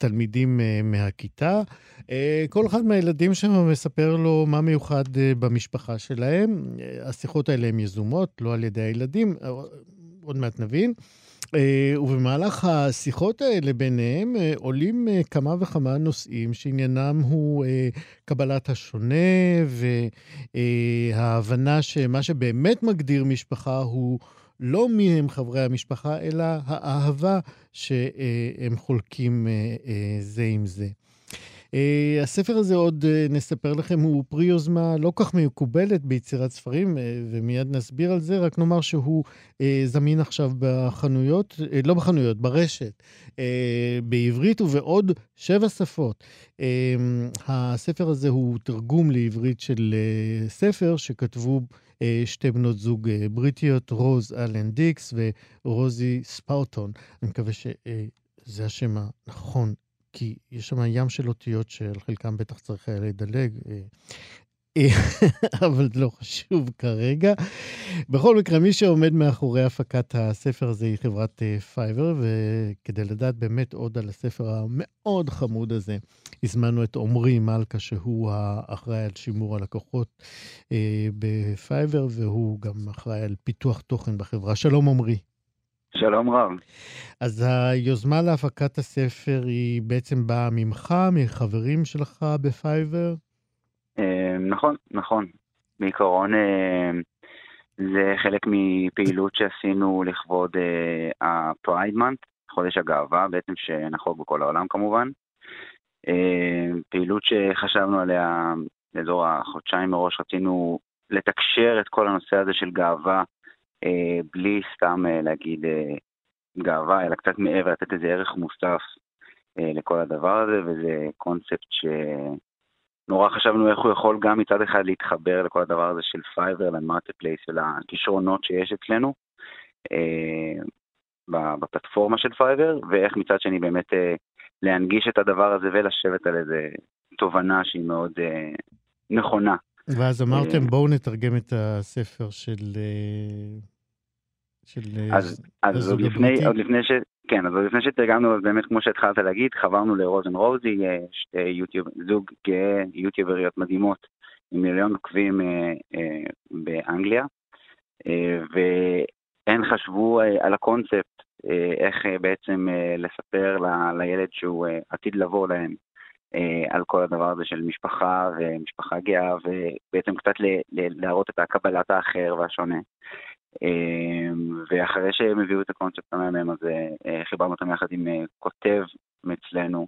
תלמידים uh, מהכיתה. Uh, כל אחד מהילדים שם מספר לו מה מיוחד uh, במשפחה שלהם. השיחות האלה הן יזומות, לא על ידי הילדים, עוד מעט נבין. ובמהלך השיחות האלה ביניהם עולים כמה וכמה נושאים שעניינם הוא קבלת השונה וההבנה שמה שבאמת מגדיר משפחה הוא לא מי הם חברי המשפחה, אלא האהבה שהם חולקים אה, אה, זה עם זה. Uh, הספר הזה, עוד uh, נספר לכם, הוא פרי יוזמה לא כך מקובלת ביצירת ספרים, uh, ומיד נסביר על זה, רק נאמר שהוא uh, זמין עכשיו בחנויות, uh, לא בחנויות, ברשת, uh, בעברית ובעוד שבע שפות. Uh, הספר הזה הוא תרגום לעברית של uh, ספר שכתבו שתי בנות זוג אה, בריטיות, רוז אלן דיקס ורוזי ספאוטון. אני מקווה שזה השם הנכון, כי יש שם ים של אותיות שעל חלקם בטח צריך היה לדלג. אה, [LAUGHS] אבל זה לא חשוב כרגע. בכל מקרה, מי שעומד מאחורי הפקת הספר הזה היא חברת פייבר, וכדי לדעת באמת עוד על הספר המאוד חמוד הזה, הזמנו את עמרי מלכה, שהוא האחראי על שימור הלקוחות אה, בפייבר, והוא גם אחראי על פיתוח תוכן בחברה. שלום עמרי. שלום רב. אז היוזמה להפקת הספר היא בעצם באה ממך, מחברים שלך בפייבר? אה, נכון, נכון. בעיקרון אה, זה חלק מפעילות שעשינו לכבוד ה-Pride Month, חודש הגאווה בעצם, שנחוג בכל העולם כמובן. אה, פעילות שחשבנו עליה לאזור החודשיים מראש, רצינו לתקשר את כל הנושא הזה של גאווה, אה, בלי סתם אה, להגיד גאווה, אלא קצת מעבר, לתת איזה ערך מוסף לכל הדבר הזה, וזה קונספט שנורא חשבנו איך הוא יכול גם מצד אחד להתחבר לכל הדבר הזה של פייבר, ל marketplace ולכישרונות שיש אצלנו. בפלטפורמה של פייבר, ואיך מצד שני באמת להנגיש את הדבר הזה ולשבת על איזה תובנה שהיא מאוד אה, נכונה. ואז אמרתם, אה, בואו נתרגם את הספר של... אה, של אה, אז, אז עוד, לפני, עוד לפני ש... כן, אז לפני שתרגמנו, אז באמת, כמו שהתחלת להגיד, חברנו לרוזן רוזי, שתי יוטיוב, זוג גאה, יוטיובריות מדהימות, עם מיליון עוקבים אה, אה, באנגליה, אה, והן חשבו אה, על הקונספט אה, איך אה, בעצם אה, לספר לילד שהוא עתיד לבוא להם על כל הדבר הזה של משפחה ומשפחה גאה, ובעצם קצת להראות את הקבלת האחר והשונה. ואחרי שהם הביאו את הקונספט המהמם הזה, חיברנו אותם יחד עם כותב אצלנו,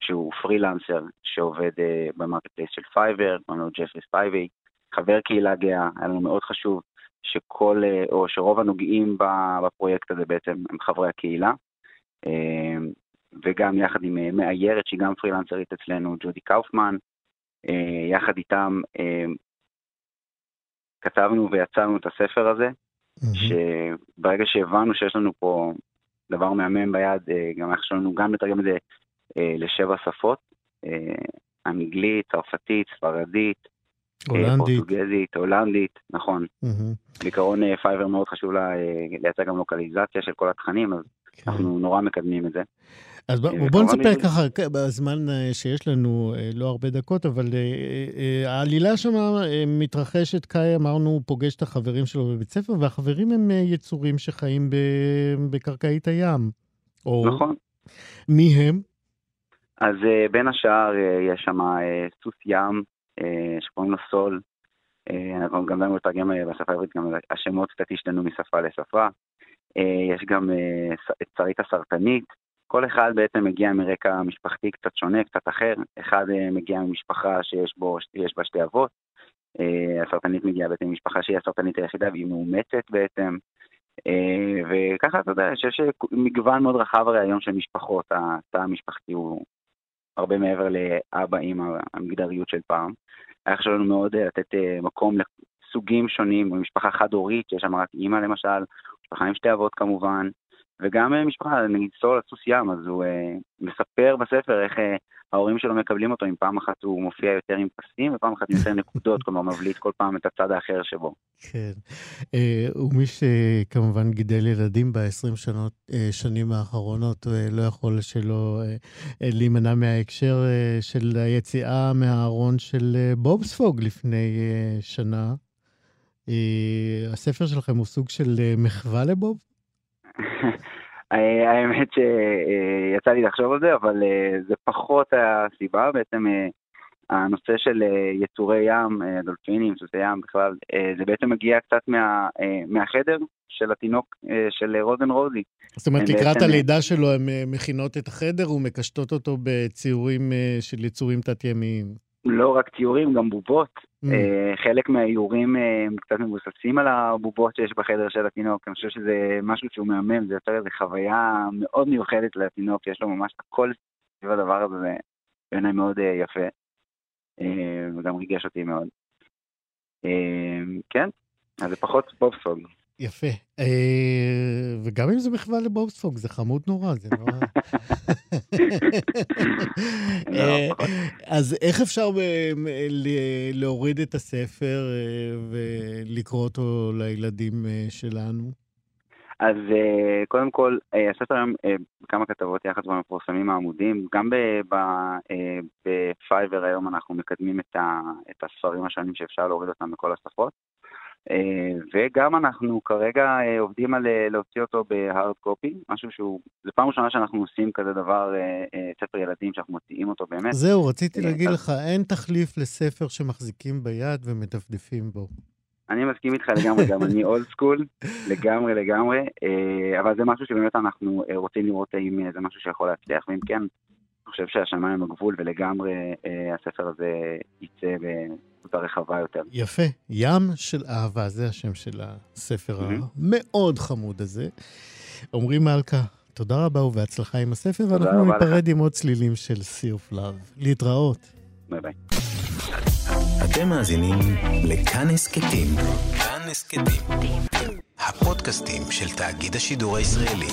שהוא פרילנסר שעובד ב market של פייבר, קוראים לו ג'פרי ספייבי, חבר קהילה גאה, היה לנו מאוד חשוב שכל, אה, או שרוב הנוגעים בפרויקט הזה בעצם הם חברי הקהילה, אה, וגם יחד עם אה, מאיירת שהיא גם פרילנסרית אצלנו, ג'ודי קאופמן, יחד איתם כתבנו ויצרנו את הספר הזה, mm-hmm. שברגע שהבנו שיש לנו פה דבר מהמם ביד, גם היה חשוב לנו גם לתרגם את זה לשבע שפות, אנגלית, צרפתית, ספרדית, הולנדית. פורטוגזית, הולנדית, נכון. Mm-hmm. בעיקרון פייבר מאוד חשוב לה לייצר גם לוקליזציה של כל התכנים, אז כן. אנחנו נורא מקדמים את זה. אז בוא, בוא נספר ככה, בזמן שיש לנו, לא הרבה דקות, אבל העלילה שם מתרחשת, קאי אמרנו, פוגש את החברים שלו בבית ספר, והחברים הם יצורים שחיים בקרקעית הים. או... נכון. מי הם? אז בין השאר יש שם סוס ים, שקוראים לו סול. אנחנו גם באנו לתרגם בשפה העברית, גם השמות קצת השתנו משפה לשפה. יש גם את שרית הסרטנית, כל אחד בעצם מגיע מרקע משפחתי קצת שונה, קצת אחר. אחד מגיע ממשפחה שיש בו, בה שתי אבות. הסרטנית מגיעה בעצם ממשפחה שהיא הסרטנית היחידה והיא מאומצת בעצם. וככה אתה יודע שיש מגוון מאוד רחב הרי היום של משפחות, התא המשפחתי הוא הרבה מעבר לאבא, אימא, המגדריות של פעם. היה חשוב לנו מאוד לתת מקום לסוגים שונים, במשפחה חד-הורית, שיש שם רק אימא למשל, משפחה עם שתי אבות כמובן, וגם משפחה, נגיד סול סוס ים, אז הוא uh, מספר בספר איך uh, ההורים שלו מקבלים אותו, אם פעם אחת הוא מופיע יותר עם פסים ופעם אחת יותר נקודות, כלומר מבליט כל פעם את הצד האחר שבו. כן, ומי שכמובן גידל ילדים ב-20 שנות, שנים האחרונות, לא יכול שלא להימנע מההקשר של היציאה מהארון של בובספוג לפני שנה. הספר שלכם הוא סוג של מחווה לבוב? האמת שיצא לי לחשוב על זה, אבל זה פחות הסיבה, בעצם הנושא של יצורי ים, דולפינים, סוסי ים בכלל, זה בעצם מגיע קצת מה, מהחדר של התינוק של רוזן רוזי. זאת אומרת, לקראת בעצם... הלידה שלו הן מכינות את החדר ומקשטות אותו בציורים של יצורים תת-ימיים. לא רק ציורים, גם בובות. Mm. Uh, חלק מהאיורים uh, קצת מבוססים על הבובות שיש בחדר של התינוק. אני חושב שזה משהו שהוא מהמם, זה יותר איזו חוויה מאוד מיוחדת לתינוק, יש לו ממש הכל סביב הדבר הזה, זה בעיניי מאוד uh, יפה, וגם ריגש אותי מאוד. כן, אז זה פחות בובסוג. יפה. אה, וגם אם זה מחווה לבובספוג, זה חמוד נורא, זה נורא... [LAUGHS] אה, אז איך אפשר להוריד את הספר אה, ולקרוא אותו לילדים שלנו? אז קודם כל, הספר היום בכמה כתבות יחד כבר מפורסמים העמודים. גם בפייבר היום אנחנו מקדמים את הספרים השונים שאפשר להוריד אותם בכל השפות. אה, וגם אנחנו כרגע אה, עובדים על אה, להוציא אותו בהארד קופי, משהו שהוא, זו פעם ראשונה שאנחנו עושים כזה דבר, ספר ילדים, שאנחנו מוציאים אותו באמת. זהו, רציתי להגיד לך, אין תחליף לספר שמחזיקים ביד ומדפדפים בו. אני מסכים איתך לגמרי, גם אני אולד סקול, לגמרי לגמרי, אבל זה משהו שבאמת אנחנו רוצים לראות אם זה משהו שיכול להצליח, ואם כן, חושב שהשמיים הגבול, ולגמרי הספר הזה יצא התפתחות הרחבה יותר. יפה. ים של אהבה, זה השם של הספר mm-hmm. המאוד חמוד הזה. עמרי מלכה, תודה רבה ובהצלחה עם הספר, ואנחנו ניפרד עם עוד צלילים של Sea of Love. להתראות. ביי ביי. אתם מאזינים לכאן הסכתים. כאן הסכתים. הפודקאסטים של תאגיד השידור הישראלי.